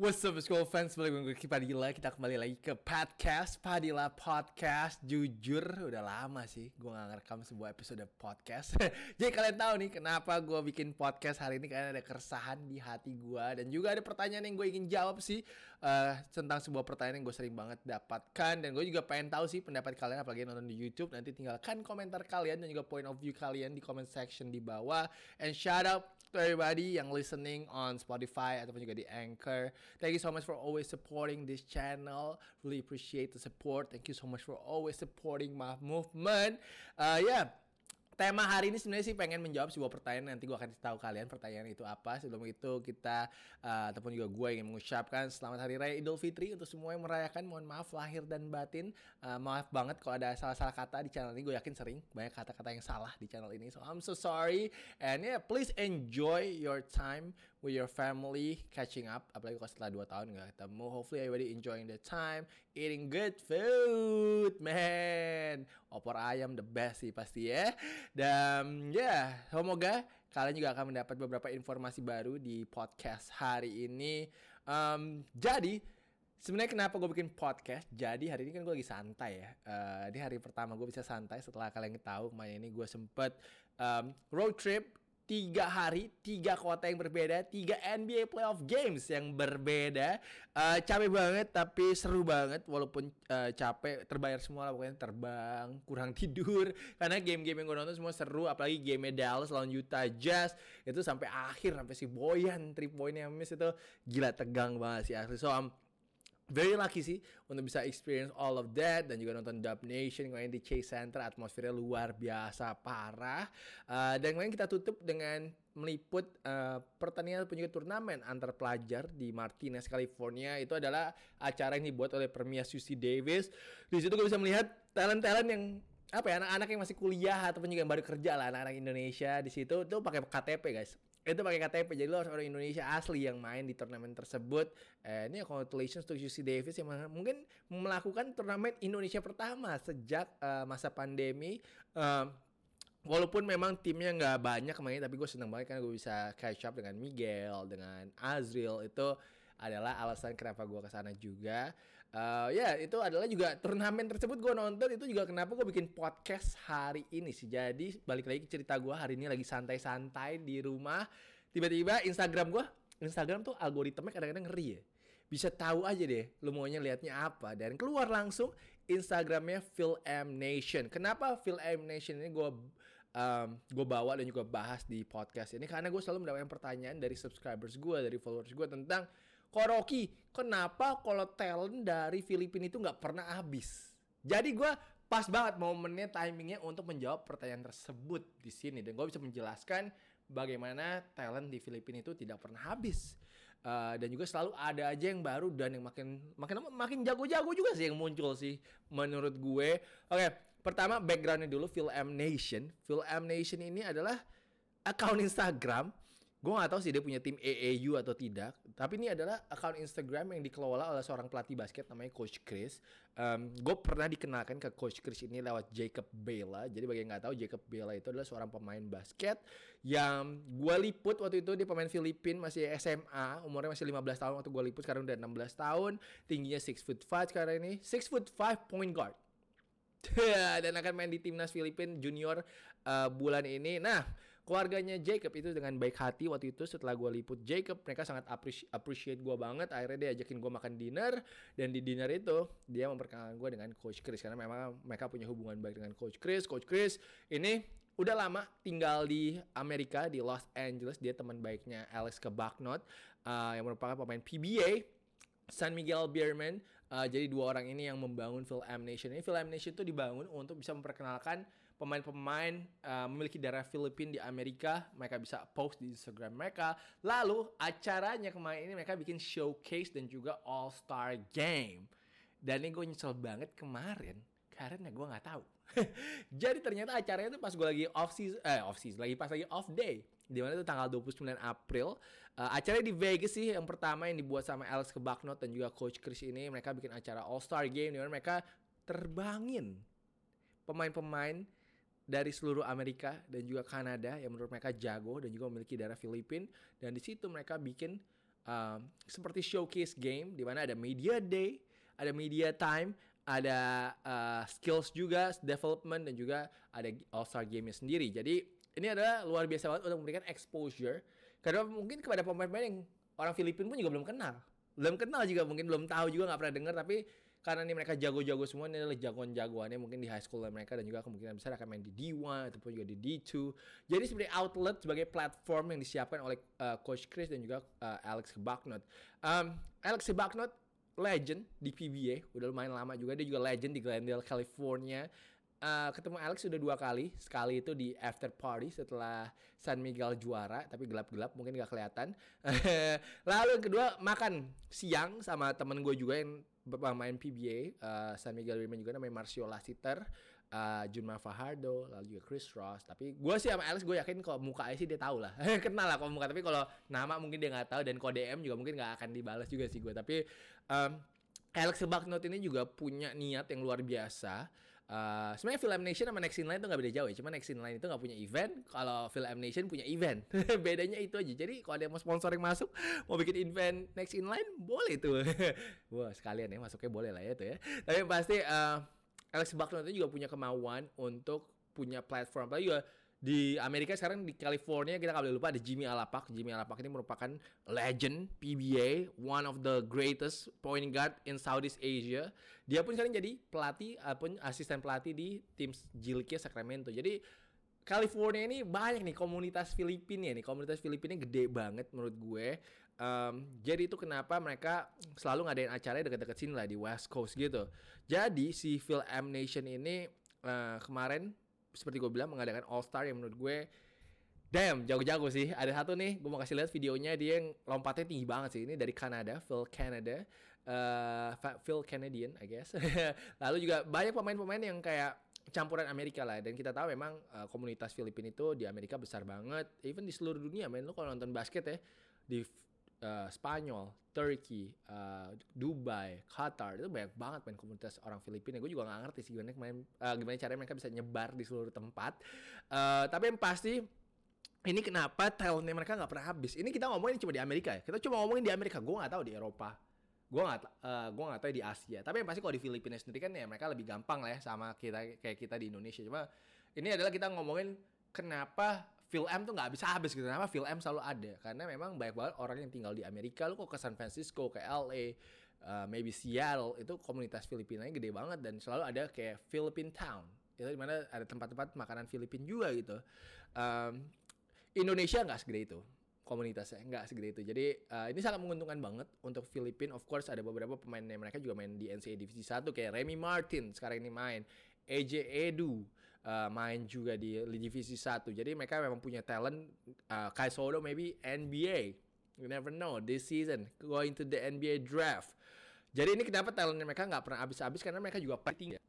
What's up school fans, balik gue Padilla. Kita kembali lagi ke podcast Padilla Podcast. Jujur, udah lama sih gue gak ngerekam sebuah episode podcast. Jadi kalian tahu nih kenapa gue bikin podcast hari ini Karena ada keresahan di hati gue Dan juga ada pertanyaan yang gue ingin jawab sih uh, Tentang sebuah pertanyaan yang gue sering banget dapatkan. Dan gue juga pengen tahu sih pendapat kalian Apalagi nonton di Youtube. Nanti tinggalkan komentar kalian Dan juga point of view kalian di comment section di bawah. And shout out to everybody yang listening on Spotify Ataupun juga di Anchor Thank you so much for always supporting this channel. Really appreciate the support. Thank you so much for always supporting my movement. Uh, yeah. Tema hari ini sebenarnya sih pengen menjawab sebuah pertanyaan nanti gue akan tahu kalian pertanyaan itu apa. Sebelum itu kita uh, ataupun juga gue ingin mengucapkan selamat hari raya Idul Fitri untuk semua yang merayakan. Mohon maaf lahir dan batin. Uh, maaf banget kalau ada salah-salah kata di channel ini. Gue yakin sering banyak kata-kata yang salah di channel ini. So I'm so sorry. And yeah, please enjoy your time with your family catching up. Apalagi kalau setelah 2 tahun nggak ketemu. Hopefully everybody enjoying the time, eating good food, man. Opor ayam the best sih pasti ya. Dan ya, yeah, semoga kalian juga akan mendapat beberapa informasi baru di podcast hari ini. Um, jadi, sebenarnya kenapa gue bikin podcast? Jadi hari ini kan gue lagi santai ya. Uh, ini hari pertama gue bisa santai setelah kalian tahu kemarin ini gue sempet um, road trip tiga hari, tiga kota yang berbeda, tiga NBA playoff games yang berbeda. Uh, capek banget tapi seru banget walaupun uh, capek terbayar semua lah pokoknya terbang, kurang tidur karena game-game yang gue nonton semua seru apalagi game Dallas lawan Utah Jazz itu sampai akhir sampai si Boyan three point yang miss itu gila tegang banget sih asli. So um, very lucky sih untuk bisa experience all of that dan juga nonton Dub Nation kemarin di Chase Center atmosfernya luar biasa parah. Uh, dan kemarin kita tutup dengan meliput uh, pertandingan juga turnamen antar pelajar di Martinez California. Itu adalah acara yang dibuat oleh Permias UC Davis. Di situ gue bisa melihat talent-talent yang apa ya anak-anak yang masih kuliah ataupun juga yang baru kerja lah anak-anak Indonesia di situ. Tuh pakai KTP guys itu pakai KTP jadi lo harus orang Indonesia asli yang main di turnamen tersebut. Eh, ini congratulations to UC Davis yang mungkin melakukan turnamen Indonesia pertama sejak uh, masa pandemi. Uh, Walaupun memang timnya nggak banyak kemarin, tapi gue seneng banget karena gue bisa catch up dengan Miguel, dengan Azril. Itu adalah alasan kenapa gue ke sana juga. Uh, ya itu adalah juga turnamen tersebut gue nonton itu juga kenapa gue bikin podcast hari ini sih. Jadi balik lagi ke cerita gue hari ini lagi santai-santai di rumah. Tiba-tiba Instagram gue, Instagram tuh algoritmanya kadang-kadang ngeri ya bisa tahu aja deh lu maunya liatnya apa dan keluar langsung Instagramnya Phil M Nation. Kenapa Phil M Nation ini gue um, gue bawa dan juga bahas di podcast ini karena gue selalu mendapatkan pertanyaan dari subscribers gue dari followers gue tentang Koroki kenapa kalau talent dari Filipina itu nggak pernah habis. Jadi gue pas banget momennya timingnya untuk menjawab pertanyaan tersebut di sini dan gue bisa menjelaskan bagaimana talent di Filipina itu tidak pernah habis uh, dan juga selalu ada aja yang baru dan yang makin makin makin jago-jago juga sih yang muncul sih menurut gue. Oke, okay, pertama backgroundnya dulu Phil M Nation. Phil M Nation ini adalah account Instagram Gue gak tahu sih dia punya tim AAU atau tidak. Tapi ini adalah account Instagram yang dikelola oleh seorang pelatih basket namanya Coach Chris. Um, gue pernah dikenalkan ke Coach Chris ini lewat Jacob Bela. Jadi bagi yang gak tahu Jacob Bela itu adalah seorang pemain basket yang gue liput waktu itu dia pemain Filipin masih SMA. Umurnya masih 15 tahun waktu gue liput sekarang udah 16 tahun. Tingginya 6 foot 5 sekarang ini. 6 foot 5 point guard. dan akan main di timnas Filipina junior uh, bulan ini. Nah, keluarganya Jacob itu dengan baik hati waktu itu setelah gue liput Jacob, mereka sangat appreciate gue banget. Akhirnya dia ajakin gue makan dinner dan di dinner itu dia memperkenalkan gue dengan Coach Chris karena memang mereka punya hubungan baik dengan Coach Chris. Coach Chris ini udah lama tinggal di Amerika di Los Angeles. Dia teman baiknya Alex Kebaknot uh, yang merupakan pemain PBA San Miguel Bierman. Uh, jadi dua orang ini yang membangun Phil M Nation. Ini Phil M Nation itu dibangun untuk bisa memperkenalkan pemain-pemain uh, memiliki darah Filipin di Amerika. Mereka bisa post di Instagram mereka. Lalu acaranya kemarin ini mereka bikin showcase dan juga All Star Game. Dan ini gue nyesel banget kemarin karena gue nggak tahu. Jadi ternyata acaranya itu pas gue lagi off season, eh off season, lagi pas lagi off day di mana itu tanggal 29 April. Uh, acaranya di Vegas sih yang pertama yang dibuat sama Alex Kebaknot dan juga Coach Chris ini. Mereka bikin acara All Star Game di mana mereka terbangin pemain-pemain dari seluruh Amerika dan juga Kanada yang menurut mereka jago dan juga memiliki darah Filipin dan di situ mereka bikin um, seperti showcase game di mana ada media day, ada media time, ada uh, skills juga, development dan juga ada All Star game sendiri. Jadi ini adalah luar biasa banget untuk memberikan exposure karena mungkin kepada pemain-pemain yang orang Filipina pun juga belum kenal. Belum kenal juga mungkin belum tahu juga nggak pernah dengar tapi karena ini mereka jago-jago semua ini adalah jagoan-jagoannya mungkin di high school mereka dan juga kemungkinan besar akan main di D1 ataupun juga di D2. Jadi sebagai outlet sebagai platform yang disiapkan oleh uh, coach Chris dan juga uh, Alex Baknot. Um, Alex Baknot legend di PBA, udah lumayan lama juga dia juga legend di Glendale, California. Uh, ketemu Alex sudah dua kali, sekali itu di after party setelah San Miguel juara, tapi gelap-gelap mungkin gak kelihatan. Lalu yang kedua makan siang sama temen gue juga yang pemain PBA uh, San Miguel Women juga namanya Marcio Lassiter uh, Junma Fajardo lalu juga Chris Ross. Tapi gue sih sama Alex gue yakin kalau muka sih dia tahu lah. Kenal lah kalau muka tapi kalau nama mungkin dia nggak tahu dan kode DM juga mungkin nggak akan dibalas juga sih gue tapi um, Alex Baknot ini juga punya niat yang luar biasa Uh, sebenarnya Film Nation sama Next in Line itu nggak beda jauh ya. Cuma Next in Line itu nggak punya event. Kalau Film Nation punya event. Bedanya itu aja. Jadi kalau ada yang mau sponsoring masuk, mau bikin event Next in Line, boleh tuh. Wah sekalian ya masuknya boleh lah ya tuh ya. Tapi pasti uh, Alex Buckner itu juga punya kemauan untuk punya platform. Apalagi juga di Amerika sekarang di California kita nggak boleh lupa ada Jimmy Alapak. Jimmy Alapak ini merupakan legend PBA, one of the greatest point guard in Southeast Asia. Dia pun sekarang jadi pelatih ataupun asisten pelatih di tim Jilikia Sacramento. Jadi California ini banyak nih komunitas Filipina nih. Komunitas Filipina gede banget menurut gue. Um, jadi itu kenapa mereka selalu ngadain acara dekat-dekat sini lah di West Coast gitu. Jadi si Phil M Nation ini uh, kemarin seperti gue bilang mengadakan All Star yang menurut gue damn jago-jago sih. Ada satu nih, gue mau kasih lihat videonya dia yang lompatnya tinggi banget sih. Ini dari Kanada, Phil Canada, uh, Phil Canadian, I guess. Lalu juga banyak pemain-pemain yang kayak campuran Amerika lah dan kita tahu memang uh, komunitas Filipina itu di Amerika besar banget even di seluruh dunia main lo kalau nonton basket ya di uh, Spanyol, Turkey, uh, Dubai, Qatar itu banyak banget main komunitas orang Filipina. Gue juga gak ngerti sih gimana main, uh, gimana caranya mereka bisa nyebar di seluruh tempat. Uh, tapi yang pasti ini kenapa talentnya mereka nggak pernah habis. Ini kita ngomongin cuma di Amerika ya. Kita cuma ngomongin di Amerika. Gue nggak tahu di Eropa. Gue nggak uh, gue nggak tahu di Asia. Tapi yang pasti kalau di Filipina sendiri kan ya mereka lebih gampang lah ya sama kita kayak kita di Indonesia. Cuma ini adalah kita ngomongin kenapa Phil M tuh nggak habis habis gitu. Kenapa Phil M selalu ada? Karena memang banyak banget orang yang tinggal di Amerika. Lu kok ke San Francisco, ke LA, uh, maybe Seattle itu komunitas Filipinanya gede banget dan selalu ada kayak Philippine Town. Itu di mana ada tempat-tempat makanan Filipin juga gitu. Um, Indonesia nggak segede itu komunitasnya nggak segede itu. Jadi uh, ini sangat menguntungkan banget untuk Filipin. Of course ada beberapa pemain yang mereka juga main di NCAA Divisi 1 kayak Remy Martin sekarang ini main, AJ Edu, uh, main juga di, di divisi 1. Jadi mereka memang punya talent uh, Kai Sodo maybe NBA. You never know this season going to the NBA draft. Jadi ini kenapa talentnya mereka nggak pernah habis-habis karena mereka juga penting.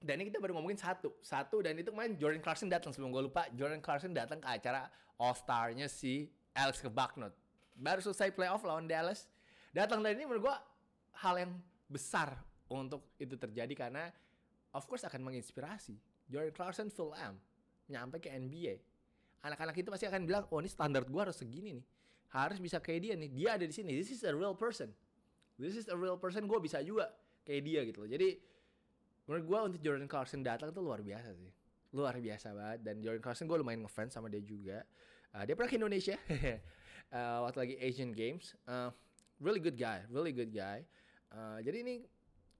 Dan ini kita baru ngomongin satu, satu dan itu main Jordan Clarkson datang sebelum gue lupa. Jordan Clarkson datang ke acara All Star-nya si Alex Kebaknot. Baru selesai playoff lawan Dallas. Datang dari ini menurut gue hal yang besar untuk itu terjadi karena of course akan menginspirasi Jordan Clarkson full M nyampe ke NBA. Anak-anak itu pasti akan bilang, oh ini standar gue harus segini nih. Harus bisa kayak dia nih. Dia ada di sini. This is a real person. This is a real person. Gue bisa juga kayak dia gitu loh. Jadi menurut gue untuk Jordan Clarkson datang tuh luar biasa sih. Luar biasa banget. Dan Jordan Clarkson gue lumayan ngefans sama dia juga. Uh, dia pernah ke Indonesia uh, waktu lagi Asian Games. Uh, really good guy, really good guy. Uh, jadi ini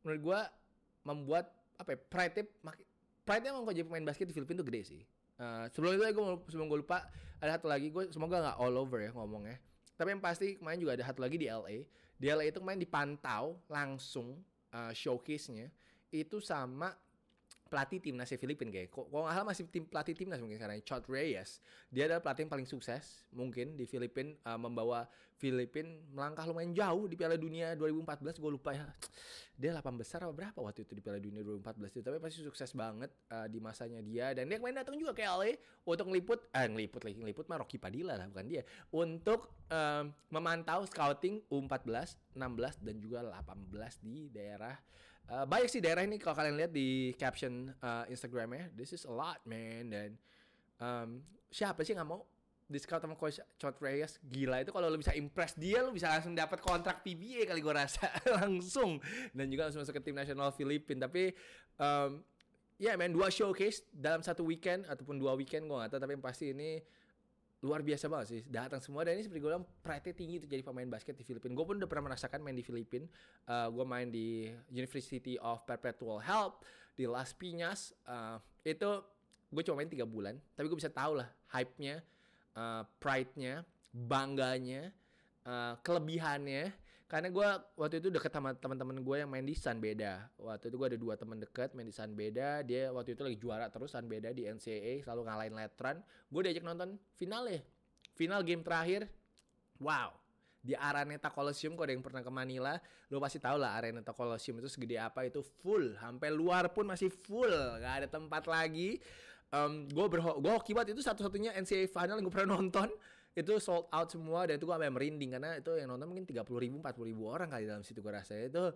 menurut gue membuat apa ya pride pride-nya emang kalau jadi pemain basket di Filipina tuh gede sih. Uh, sebelum itu gue sebelum gue lupa ada satu lagi gue semoga nggak all over ya ngomongnya. Tapi yang pasti kemarin juga ada satu lagi di LA. Di LA itu kemarin dipantau langsung uh, showcase-nya itu sama pelatih timnas Filipina kayak kok nggak salah masih tim pelatih timnas mungkin sekarang Chot Reyes. Dia adalah pelatih yang paling sukses mungkin di Filipina uh, membawa Filipina melangkah lumayan jauh di Piala Dunia 2014 gue lupa ya. Dia 8 besar apa berapa waktu itu di Piala Dunia 2014 itu tapi pasti sukses banget uh, di masanya dia. Dan dia kemarin datang juga ke LA untuk ngeliput eh ngeliput lagi ngeliput mah Rocky Padilla lah bukan dia. Untuk um, memantau scouting U14 16 dan juga 18 di daerah Uh, banyak sih daerah ini kalau kalian lihat di caption uh, Instagramnya, this is a lot man. Dan um, siapa sih nggak mau di scout sama coach Chot Reyes? Gila itu kalau lu bisa impress dia lu bisa langsung dapat kontrak PBA kali gue rasa. Langsung. Dan juga langsung masuk ke tim nasional Filipina tapi um, ya yeah, man dua showcase dalam satu weekend ataupun dua weekend gue gak tahu. Tapi yang pasti ini luar biasa banget sih datang semua. Dan ini seperti gue bilang pride tinggi untuk jadi pemain basket di Filipina. Gue pun udah pernah merasakan main di Filipina. Uh, gue main di University of Perpetual Help di Las Piñas. Uh, itu gue cuma main tiga bulan tapi gue bisa tahu lah hype-nya uh, pride-nya bangganya uh, kelebihannya karena gue waktu itu deket sama teman-teman gue yang main di San Beda. Waktu itu gue ada dua teman deket main di San Beda. Dia waktu itu lagi juara terus San Beda di NCAA selalu ngalahin Letran. Gue diajak nonton final ya final game terakhir. Wow. Di Araneta Coliseum kalau ada yang pernah ke Manila lo pasti tahu lah Araneta Coliseum itu segede apa itu full. Sampai luar pun masih full. Nggak ada tempat lagi. Um, gue berho gue hoki banget. Itu satu-satunya NCAA final yang gue pernah nonton itu sold out semua dan itu gue sampai merinding karena itu yang nonton mungkin tiga puluh ribu empat puluh ribu orang kali dalam situ gue rasa. Itu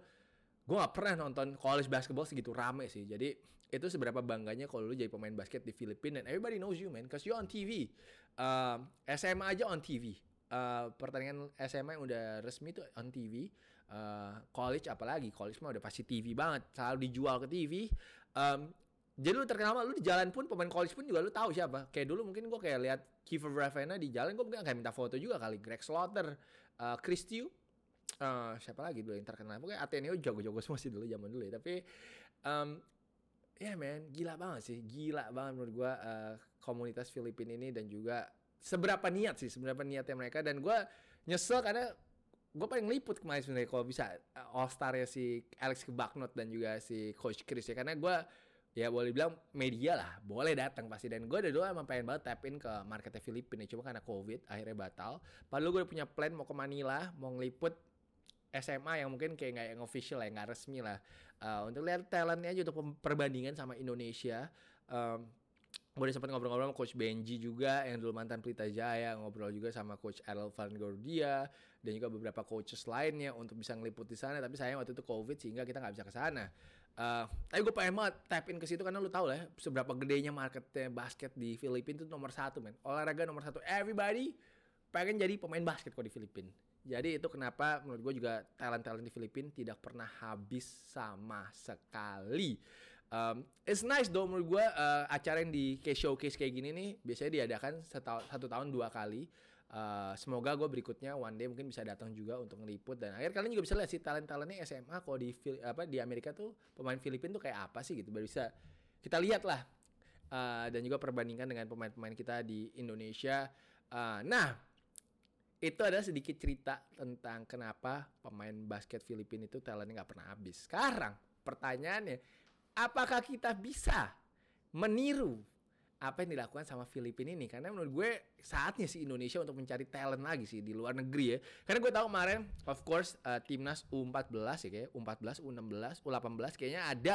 gue gak pernah nonton college basketball segitu rame sih. Jadi itu seberapa bangganya kalau lu jadi pemain basket di Filipina. Dan everybody knows you man cause you on TV uh, SMA aja on TV uh, pertandingan SMA yang udah resmi tuh on TV uh, college apalagi college mah udah pasti TV banget. Selalu dijual ke TV um, jadi lu terkenal lu di jalan pun pemain college pun juga lu tahu siapa. Kayak dulu mungkin gua kayak lihat Kiefer Ravena di jalan gua mungkin kayak minta foto juga kali. Greg Slaughter, uh, Chris Tew, uh, siapa lagi dulu yang terkenal. Pokoknya Ateneo jago-jago semua sih dulu zaman dulu ya. Tapi um, ya yeah, man, gila banget sih. Gila banget menurut gua uh, komunitas Filipina ini dan juga seberapa niat sih, seberapa niatnya mereka dan gua nyesel karena gue paling liput kemarin sebenarnya kalau bisa uh, All Star ya si Alex Kebaknot dan juga si Coach Chris ya karena gue ya boleh bilang media lah boleh datang pasti. Dan gue udah dulu emang pengen banget tap in ke marketnya Filipina cuma karena covid akhirnya batal. Padahal gue udah punya plan mau ke Manila mau ngeliput SMA yang mungkin kayak nggak yang official ya nggak resmi lah. Uh, untuk lihat talentnya aja untuk perbandingan sama Indonesia. Um, gue udah sempat ngobrol-ngobrol sama Coach Benji juga yang dulu mantan Pelita Jaya ngobrol juga sama Coach Errol Van Gordia dan juga beberapa coaches lainnya untuk bisa ngeliput di sana. Tapi sayang waktu itu covid sehingga kita nggak bisa ke sana Uh, tapi gue pengen banget tap in ke situ karena lu tau lah ya, seberapa gedenya marketnya basket di Filipina itu nomor satu men. Olahraga nomor satu. Everybody pengen jadi pemain basket kok di Filipina. Jadi itu kenapa menurut gue juga talent talent di Filipina tidak pernah habis sama sekali. Um, it's nice dong menurut gue uh, acara yang di kayak showcase kayak gini nih biasanya diadakan satu tahun dua kali Uh, semoga gue berikutnya one day mungkin bisa datang juga untuk ngeliput. Dan akhir kalian juga bisa lihat sih talent talentnya SMA kalau di apa di Amerika tuh pemain Filipina tuh kayak apa sih gitu. Baru bisa kita lihat lah uh, dan juga perbandingkan dengan pemain-pemain kita di Indonesia. Uh, nah itu ada sedikit cerita tentang kenapa pemain basket Filipina itu talentnya nggak pernah habis. Sekarang pertanyaannya apakah kita bisa meniru apa yang dilakukan sama Filipina ini. Karena menurut gue saatnya sih Indonesia untuk mencari talent lagi sih di luar negeri ya. Karena gue tahu kemarin of course uh, timnas U14 ya kayak U14 U16 U18 kayaknya ada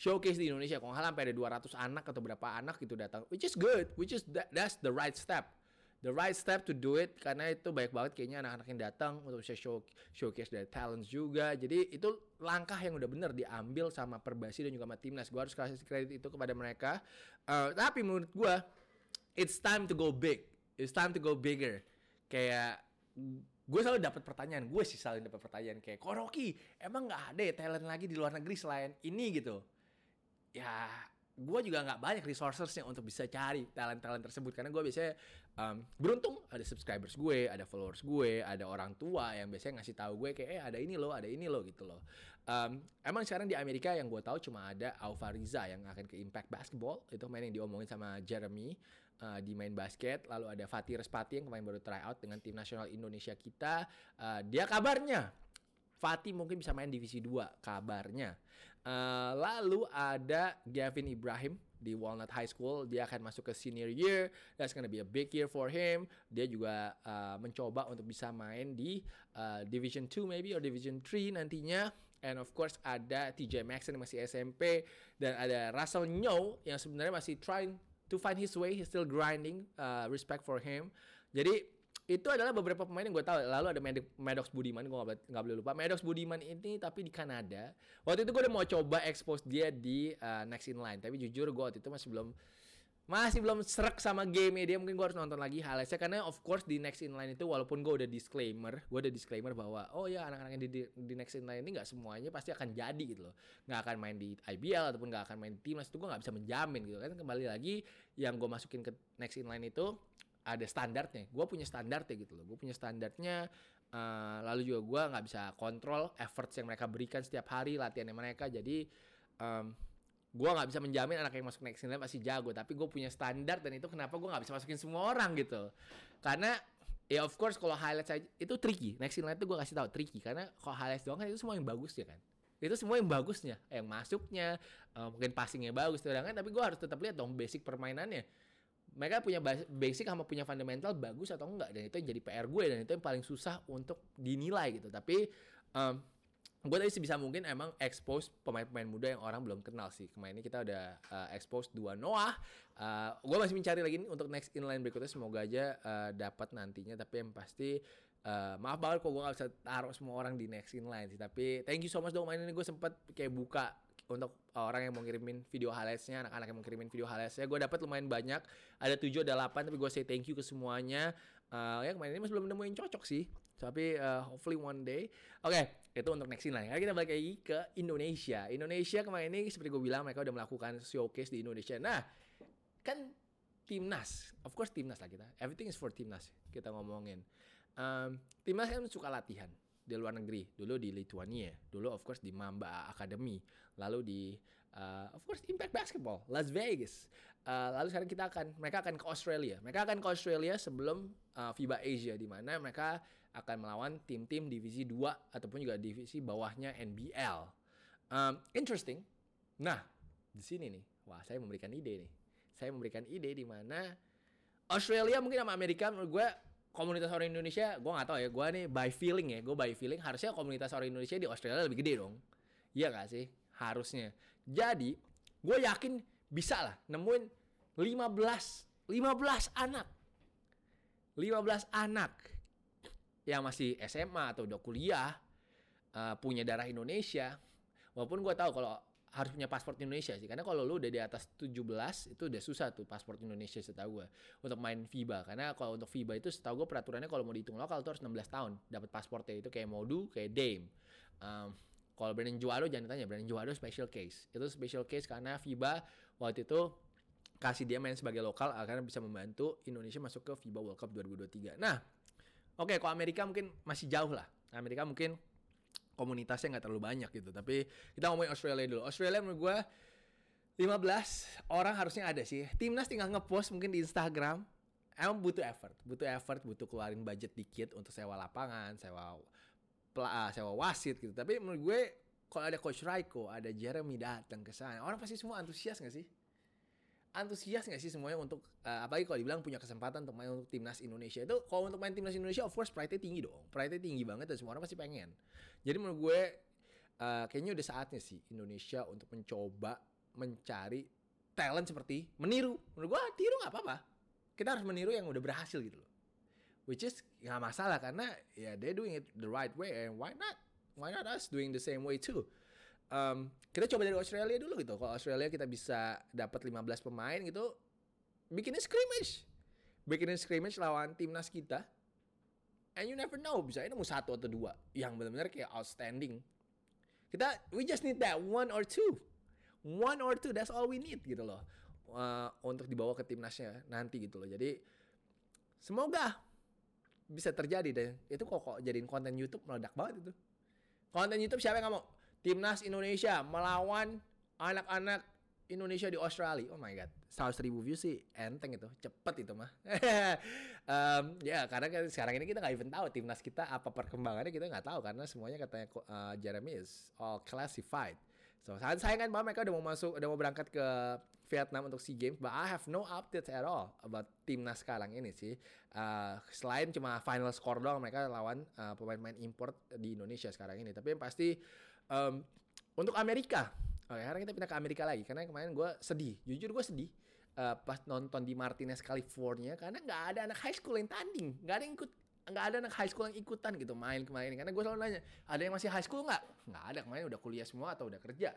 showcase di Indonesia. Kalau nggak sampai ada 200 anak atau berapa anak gitu datang. Which is good. Which is that, that's the right step the right step to do it karena itu banyak banget kayaknya anak-anak yang datang untuk bisa show showcase dari talents juga. Jadi itu langkah yang udah bener diambil sama Perbasi dan juga sama timnas. Gue harus kasih kredit itu kepada mereka. Uh, tapi menurut gue it's time to go big. It's time to go bigger. Kayak gue selalu dapat pertanyaan gue sih selalu dapat pertanyaan kayak kok Rocky emang nggak ada ya talent lagi di luar negeri selain ini gitu? Ya gue juga nggak banyak resourcesnya untuk bisa cari talent-talent tersebut karena gue biasanya um, beruntung ada subscribers gue, ada followers gue, ada orang tua yang biasanya ngasih tahu gue kayak eh ada ini loh, ada ini loh gitu loh. Um, emang sekarang di Amerika yang gue tahu cuma ada Alvariza yang akan ke Impact Basketball itu main yang diomongin sama Jeremy uh, di main basket, lalu ada Fatih Respati yang kemarin baru try out dengan tim nasional Indonesia kita. Uh, dia kabarnya Fatih mungkin bisa main divisi 2 kabarnya. Uh, lalu ada Gavin Ibrahim di Walnut High School. Dia akan masuk ke senior year. That's gonna be a big year for him. Dia juga uh, mencoba untuk bisa main di uh, Division 2 maybe or Division 3 nantinya. And of course ada TJ Maxson yang masih SMP dan ada Russell Nyo yang sebenarnya masih trying to find his way. He's still grinding. Uh, respect for him. Jadi itu adalah beberapa pemain yang gue tahu. Lalu ada Maddox Budiman gue nggak boleh lupa. Maddox Budiman ini tapi di Kanada. Waktu itu gue udah mau coba expose dia di uh, next in line. Tapi jujur gue waktu itu masih belum masih belum serak sama game dia. Mungkin gue harus nonton lagi highlightsnya. Karena of course di next in line itu walaupun gue udah disclaimer gue udah disclaimer bahwa oh ya anak-anak yang di, di next in line ini nggak semuanya pasti akan jadi gitu loh. Nggak akan main di IBL ataupun nggak akan main di timnas itu gue nggak bisa menjamin gitu kan. Kembali lagi yang gue masukin ke next in line itu ada standarnya. Gue punya standarnya gitu loh. Gue punya standarnya uh, lalu juga gue nggak bisa kontrol efforts yang mereka berikan setiap hari latihannya mereka. Jadi um, gue nggak bisa menjamin anak yang masuk next line pasti jago. Tapi gue punya standar dan itu kenapa gue nggak bisa masukin semua orang gitu. Karena ya of course kalau highlight saja itu tricky. Next line itu gue kasih tahu tricky. Karena kalau highlight doang kan itu semua yang bagus ya kan? Itu semua yang bagusnya. Yang masuknya uh, mungkin passingnya bagus kan tapi gue harus tetap lihat dong basic permainannya mereka punya basic sama punya fundamental bagus atau enggak dan itu yang jadi PR gue dan itu yang paling susah untuk dinilai gitu tapi um, gue tadi sebisa mungkin emang expose pemain-pemain muda yang orang belum kenal sih. Kemarin ini kita udah uh, expose dua Noah. Uh, gue masih mencari lagi nih untuk next inline berikutnya. Semoga aja uh, dapat nantinya. Tapi yang pasti uh, maaf banget kok gue gak bisa taruh semua orang di next inline sih. Tapi thank you so much dong main ini gue sempet kayak buka untuk orang yang mau ngirimin video highlightsnya, anak-anak yang mau ngirimin video highlightsnya, gue dapat lumayan banyak. Ada 7 ada 8 tapi gue say thank you ke semuanya. Uh, ya kemarin ini masih belum nemuin cocok sih. Tapi uh, hopefully one day. Oke, okay, itu untuk next line. Sekarang kita balik lagi ke Indonesia. Indonesia kemarin ini seperti gue bilang mereka udah melakukan showcase di Indonesia. Nah, kan timnas, of course timnas lah kita. Everything is for timnas kita ngomongin. Um, timnas kan suka latihan di luar negeri. Dulu di Lithuania, dulu of course di Mamba Academy, lalu di uh, of course Impact Basketball, Las Vegas. Uh, lalu sekarang kita akan mereka akan ke Australia. Mereka akan ke Australia sebelum uh, FIBA Asia di mana mereka akan melawan tim-tim divisi 2 ataupun juga divisi bawahnya NBL. Um, interesting. Nah, di sini nih, wah saya memberikan ide nih. Saya memberikan ide di mana Australia mungkin sama Amerika menurut gue komunitas orang Indonesia, gue nggak tahu ya, gue nih by feeling ya, gue by feeling harusnya komunitas orang Indonesia di Australia lebih gede dong. Iya gak sih? Harusnya. Jadi, gue yakin bisa lah nemuin 15 15 anak. 15 anak yang masih SMA atau udah kuliah uh, punya darah Indonesia walaupun gue tahu kalau harus punya paspor Indonesia sih. Karena kalau lu udah di atas 17 itu udah susah tuh paspor Indonesia setahu gue untuk main FIBA. Karena kalau untuk FIBA itu setahu gue peraturannya kalau mau dihitung lokal tuh harus 16 tahun dapat paspornya itu kayak Modu kayak Dame. Um, kalau Brandon Juaro jangan tanya Brandon Juaro special case. Itu special case karena FIBA waktu itu kasih dia main sebagai lokal karena bisa membantu Indonesia masuk ke FIBA World Cup 2023 nah Oke, okay, kalau Amerika mungkin masih jauh lah. Amerika mungkin komunitasnya nggak terlalu banyak gitu. Tapi kita ngomongin Australia dulu. Australia menurut gue 15 orang harusnya ada sih. Timnas tinggal ngepost mungkin di Instagram. Emang butuh effort, butuh effort, butuh keluarin budget dikit untuk sewa lapangan, sewa pela, sewa wasit gitu. Tapi menurut gue kalau ada Coach Raiko, ada Jeremy datang ke sana, orang pasti semua antusias gak sih? Antusias nggak sih semuanya untuk uh, apalagi kalau dibilang punya kesempatan untuk main untuk timnas Indonesia? Itu kalau untuk main timnas Indonesia of course pride-nya tinggi dong. Pride-nya tinggi banget dan semua orang pasti pengen. Jadi menurut gue uh, kayaknya udah saatnya sih Indonesia untuk mencoba mencari talent seperti meniru. Menurut gue tiru nggak apa-apa. Kita harus meniru yang udah berhasil gitu loh. Which is nggak masalah karena ya yeah, they doing it the right way and why not? Why not us doing the same way too um, kita coba dari Australia dulu gitu. Kalau Australia kita bisa dapat 15 pemain gitu, bikinnya scrimmage. Bikinnya scrimmage lawan timnas kita. And you never know, bisa ini mau satu atau dua yang benar-benar kayak outstanding. Kita we just need that one or two. One or two, that's all we need gitu loh. Uh, untuk dibawa ke timnasnya nanti gitu loh. Jadi semoga bisa terjadi dan itu kok kok jadiin konten YouTube meledak banget itu. Konten YouTube siapa yang nggak mau? Timnas Indonesia melawan anak-anak Indonesia di Australia. Oh my god, 100 ribu views sih enteng itu, cepet itu mah. um, ya karena kan sekarang ini kita nggak even tahu timnas kita apa perkembangannya kita nggak tahu karena semuanya katanya uh, Jeremy is all classified. So sayang kan mereka udah mau masuk, udah mau berangkat ke Vietnam untuk SEA Games, but I have no updates at all about timnas sekarang ini sih. Uh, selain cuma final score doang mereka lawan uh, pemain-pemain import di Indonesia sekarang ini. Tapi yang pasti um, untuk Amerika oke sekarang kita pindah ke Amerika lagi karena kemarin gue sedih jujur gue sedih uh, pas nonton di Martinez California karena nggak ada anak high school yang tanding nggak ada yang ikut nggak ada anak high school yang ikutan gitu main kemarin karena gue selalu nanya ada yang masih high school nggak nggak ada kemarin udah kuliah semua atau udah kerja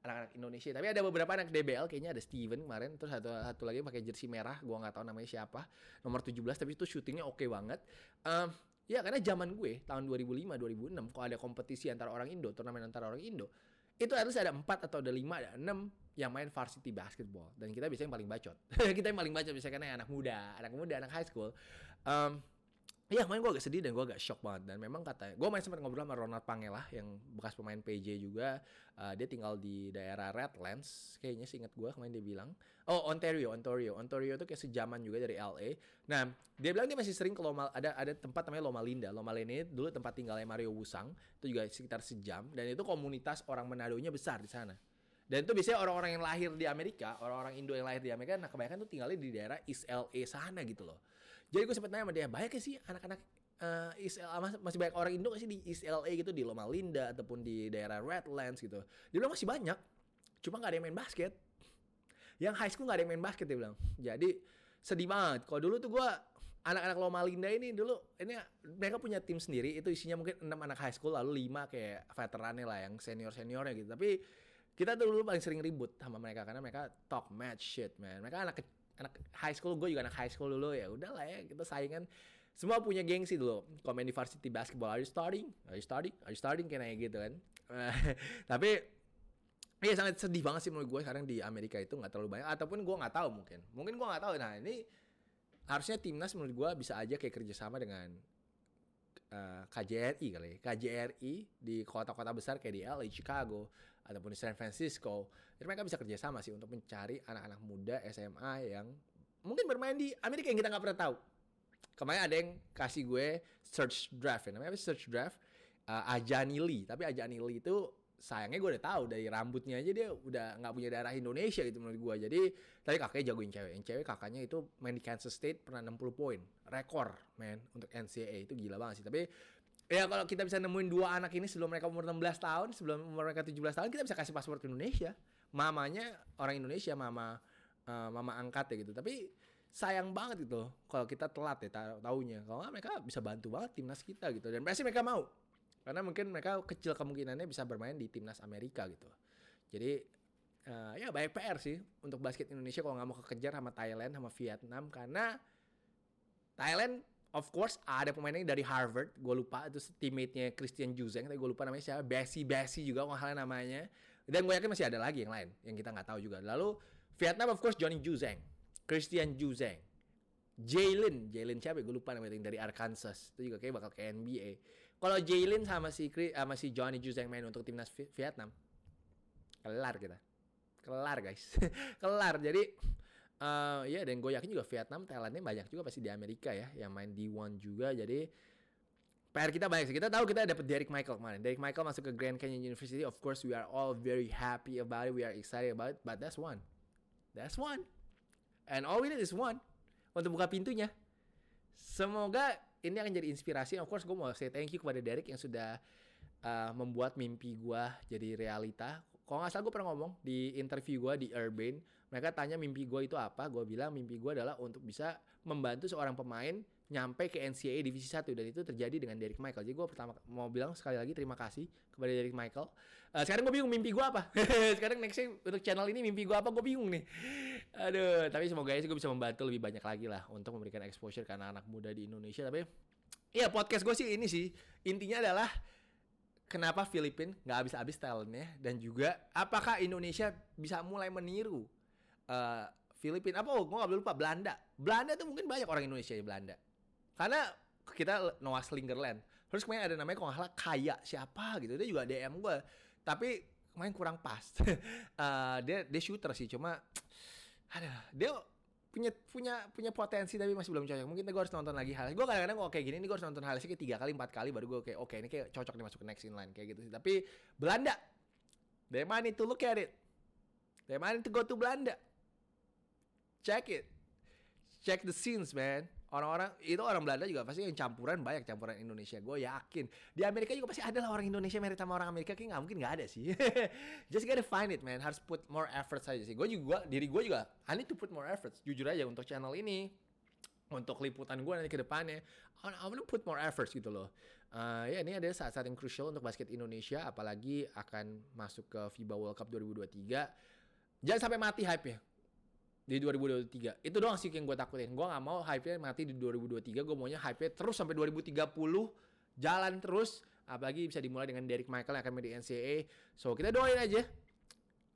anak-anak Indonesia. Tapi ada beberapa anak DBL kayaknya ada Steven kemarin terus satu satu lagi pakai jersey merah, gua nggak tahu namanya siapa. Nomor 17 tapi itu syutingnya oke banget. Um, ya karena zaman gue tahun 2005 2006 kalau ada kompetisi antara orang Indo, turnamen antara orang Indo, itu harus ada empat atau ada lima ada enam yang main varsity basketball. Dan kita biasanya yang paling bacot. Kita yang paling bacot biasanya karena anak muda anak muda anak high school. Um, Iya kemarin gue agak sedih dan gue agak shock banget. Dan memang katanya gue main sempat ngobrol sama Ronald Pangela yang bekas pemain PJ juga. Uh, dia tinggal di daerah Redlands kayaknya sih ingat gue kemarin dia bilang. Oh Ontario Ontario. Ontario itu kayak sejaman juga dari LA nah dia bilang dia masih sering ke Loma ada ada tempat namanya Loma Linda. Loma Linda ini dulu tempat tinggalnya Mario Wusang. Itu juga sekitar sejam. Dan itu komunitas orang Manado-nya besar di sana. Dan itu biasanya orang-orang yang lahir di Amerika, orang-orang Indo yang lahir di Amerika, nah kebanyakan tuh tinggalnya di daerah East LA sana gitu loh. Jadi gue sempet nanya sama dia, banyak sih anak-anak uh, East LA, masih banyak orang Indo sih di East LA gitu, di Loma Linda ataupun di daerah Redlands gitu. Dia bilang masih banyak, cuma gak ada yang main basket. Yang high school gak ada yang main basket dia bilang. Jadi sedih banget. Kalau dulu tuh gue anak-anak Loma Linda ini dulu ini mereka punya tim sendiri itu isinya mungkin enam anak high school lalu lima kayak veterannya lah yang senior seniornya gitu tapi kita tuh dulu paling sering ribut sama mereka karena mereka talk match shit man mereka anak anak high school gue juga anak high school dulu ya udah lah ya kita saingan. Semua punya gengsi dulu komen di varsity basketball are you starting? Are you starting? Are you starting? Kayak gitu kan. Tapi Iya sangat sedih banget sih menurut gue sekarang di Amerika itu nggak terlalu banyak ataupun gue nggak tahu mungkin. Mungkin gue nggak tahu nah ini harusnya timnas menurut gue bisa aja kayak kerjasama dengan uh, eh, KJRI kali ya. KJRI di kota-kota besar kayak di LA, Chicago ataupun di San Francisco jadi mereka bisa kerjasama sih untuk mencari anak-anak muda SMA yang mungkin bermain di Amerika yang kita nggak pernah tahu. Kemarin ada yang kasih gue search draft ya. namanya apa search draft? Uh, Ajani Lee tapi Ajani Lee itu sayangnya gue udah tahu dari rambutnya aja dia udah nggak punya darah Indonesia gitu menurut gue. Jadi tadi kakaknya jagoin cewek. Yang cewek kakaknya itu main di Kansas State pernah 60 poin. Rekor men untuk NCAA itu gila banget sih. Tapi ya kalau kita bisa nemuin dua anak ini sebelum mereka umur 16 tahun sebelum umur mereka 17 tahun kita bisa kasih paspor Indonesia. Mamanya orang Indonesia mama uh, mama angkat ya gitu. Tapi sayang banget itu kalau kita telat ya taunya. Kalau mereka bisa bantu banget timnas kita gitu. Dan pasti mereka mau. Karena mungkin mereka kecil kemungkinannya bisa bermain di timnas Amerika gitu. Jadi uh, ya banyak PR sih untuk basket Indonesia kalau nggak mau kekejar sama Thailand sama Vietnam. Karena Thailand of course ada pemainnya dari Harvard gue lupa itu teammate-nya Christian Juzeng tapi gue lupa namanya siapa Bessie Bessie juga kalau namanya dan gue yakin masih ada lagi yang lain yang kita nggak tahu juga lalu Vietnam of course Johnny Juzeng Christian Juzeng, Jalen, Jalen siapa? Gue lupa namanya dari Arkansas. Itu juga kayak bakal ke NBA. Kalau Jalen sama si sama si Johnny Juzeng main untuk timnas Vietnam, kelar kita. Kelar guys, kelar. Jadi uh, ya dan gue yakin juga Vietnam, Thailandnya banyak juga pasti di Amerika ya yang main di one juga. Jadi PR kita banyak sih. Kita tahu kita dapat Derek Michael kemarin. Derek Michael masuk ke Grand Canyon University. Of course, we are all very happy about it. We are excited about it. But that's one. That's one. And all we need is one untuk buka pintunya. Semoga ini akan jadi inspirasi. Of course, gue mau say thank you kepada Derek yang sudah uh, membuat mimpi gue jadi realita. Kalau nggak salah gue pernah ngomong di interview gue di Urban, mereka tanya mimpi gue itu apa. Gue bilang mimpi gue adalah untuk bisa membantu seorang pemain nyampe ke NCAA divisi 1 dan itu terjadi dengan Derek Michael. Jadi gue pertama mau bilang sekali lagi terima kasih kepada Derek Michael. Uh, sekarang gue bingung mimpi gue apa. sekarang nextnya untuk channel ini mimpi gue apa gue bingung nih. Aduh, tapi semoga sih gue bisa membantu lebih banyak lagi lah untuk memberikan exposure ke anak-anak muda di Indonesia. Tapi ya podcast gue sih ini sih intinya adalah kenapa Filipina nggak habis-habis talentnya dan juga apakah Indonesia bisa mulai meniru uh, Filipina apa oh gue nggak lupa Belanda Belanda tuh mungkin banyak orang Indonesia di Belanda karena kita Noah Slingerland. Terus kemarin ada namanya kalau nggak salah Kaya siapa gitu. Dia juga DM gue. Tapi kemarin kurang pas. uh, dia dia shooter sih cuma ada dia punya punya punya potensi tapi masih belum cocok. Mungkin gue harus nonton lagi hal. Gue kadang-kadang kok kayak gini nih gue harus nonton hal kayak tiga kali empat kali baru gue kayak oke okay, ini kayak cocok nih masuk ke next in line kayak gitu sih. Tapi Belanda, they need to look at it. They need to go to Belanda. Check it. Check the scenes, man. Orang-orang itu orang Belanda juga pasti yang campuran banyak campuran Indonesia. Gue yakin. Di Amerika juga pasti ada lah orang Indonesia mirip sama orang Amerika. Kayak nggak mungkin nggak ada sih. Just gotta find it man. Harus put more effort saja sih. Gue juga diri gue juga I need to put more efforts. Jujur aja untuk channel ini untuk liputan gue nanti ke depannya I wanna put more efforts gitu loh. Uh, ya ini ada saat-saat yang crucial untuk basket Indonesia, apalagi akan masuk ke FIBA World Cup 2023. Jangan sampai mati hype-nya di 2023. Itu doang sih yang gue takutin. Gue gak mau hype-nya mati di 2023. Gue maunya hype-nya terus sampai 2030 jalan terus. Apalagi bisa dimulai dengan Derek Michael yang akan main di NCAA. So kita doain aja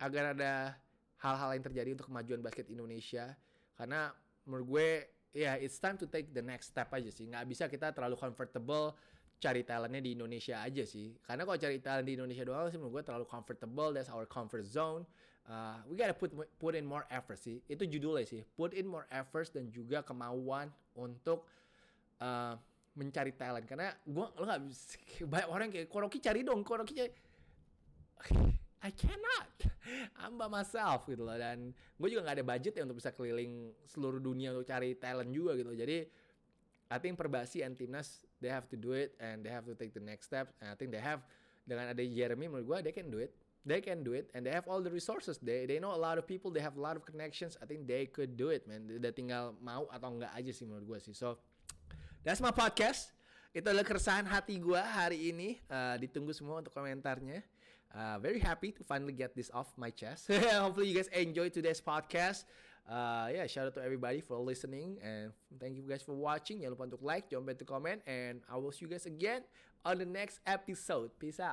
agar ada hal-hal yang terjadi untuk kemajuan basket Indonesia. Karena menurut gue ya yeah, it's time to take the next step aja sih. Nggak bisa kita terlalu comfortable cari talentnya di Indonesia aja sih. Karena kalau cari talent di Indonesia doang sih menurut gue terlalu comfortable. That's our comfort zone. Uh, we gotta put put in more effort sih. Itu judulnya sih. Put in more efforts dan juga kemauan untuk uh, mencari talent. Karena gue lo nggak banyak orang kayak Koroki cari dong. Koroki cari. I cannot. I'm by myself gitu loh. Dan gue juga nggak ada budget ya untuk bisa keliling seluruh dunia untuk cari talent juga gitu. Jadi I think Perbasi and Timnas they have to do it and they have to take the next step. And I think they have dengan ada Jeremy menurut gue they can do it they can do it and they have all the resources. They they know a lot of people they have a lot of connections. I think they could do it man. Udah tinggal mau atau enggak aja sih menurut gue sih. So that's my podcast. Itu adalah keresahan hati gue hari ini. Uh, ditunggu semua untuk komentarnya. Uh, very happy to finally get this off my chest. Hopefully you guys enjoy today's podcast. Uh, yeah shout out to everybody for listening and thank you guys for watching. Jangan lupa untuk like jangan lupa untuk comment and I will see you guys again on the next episode. Peace out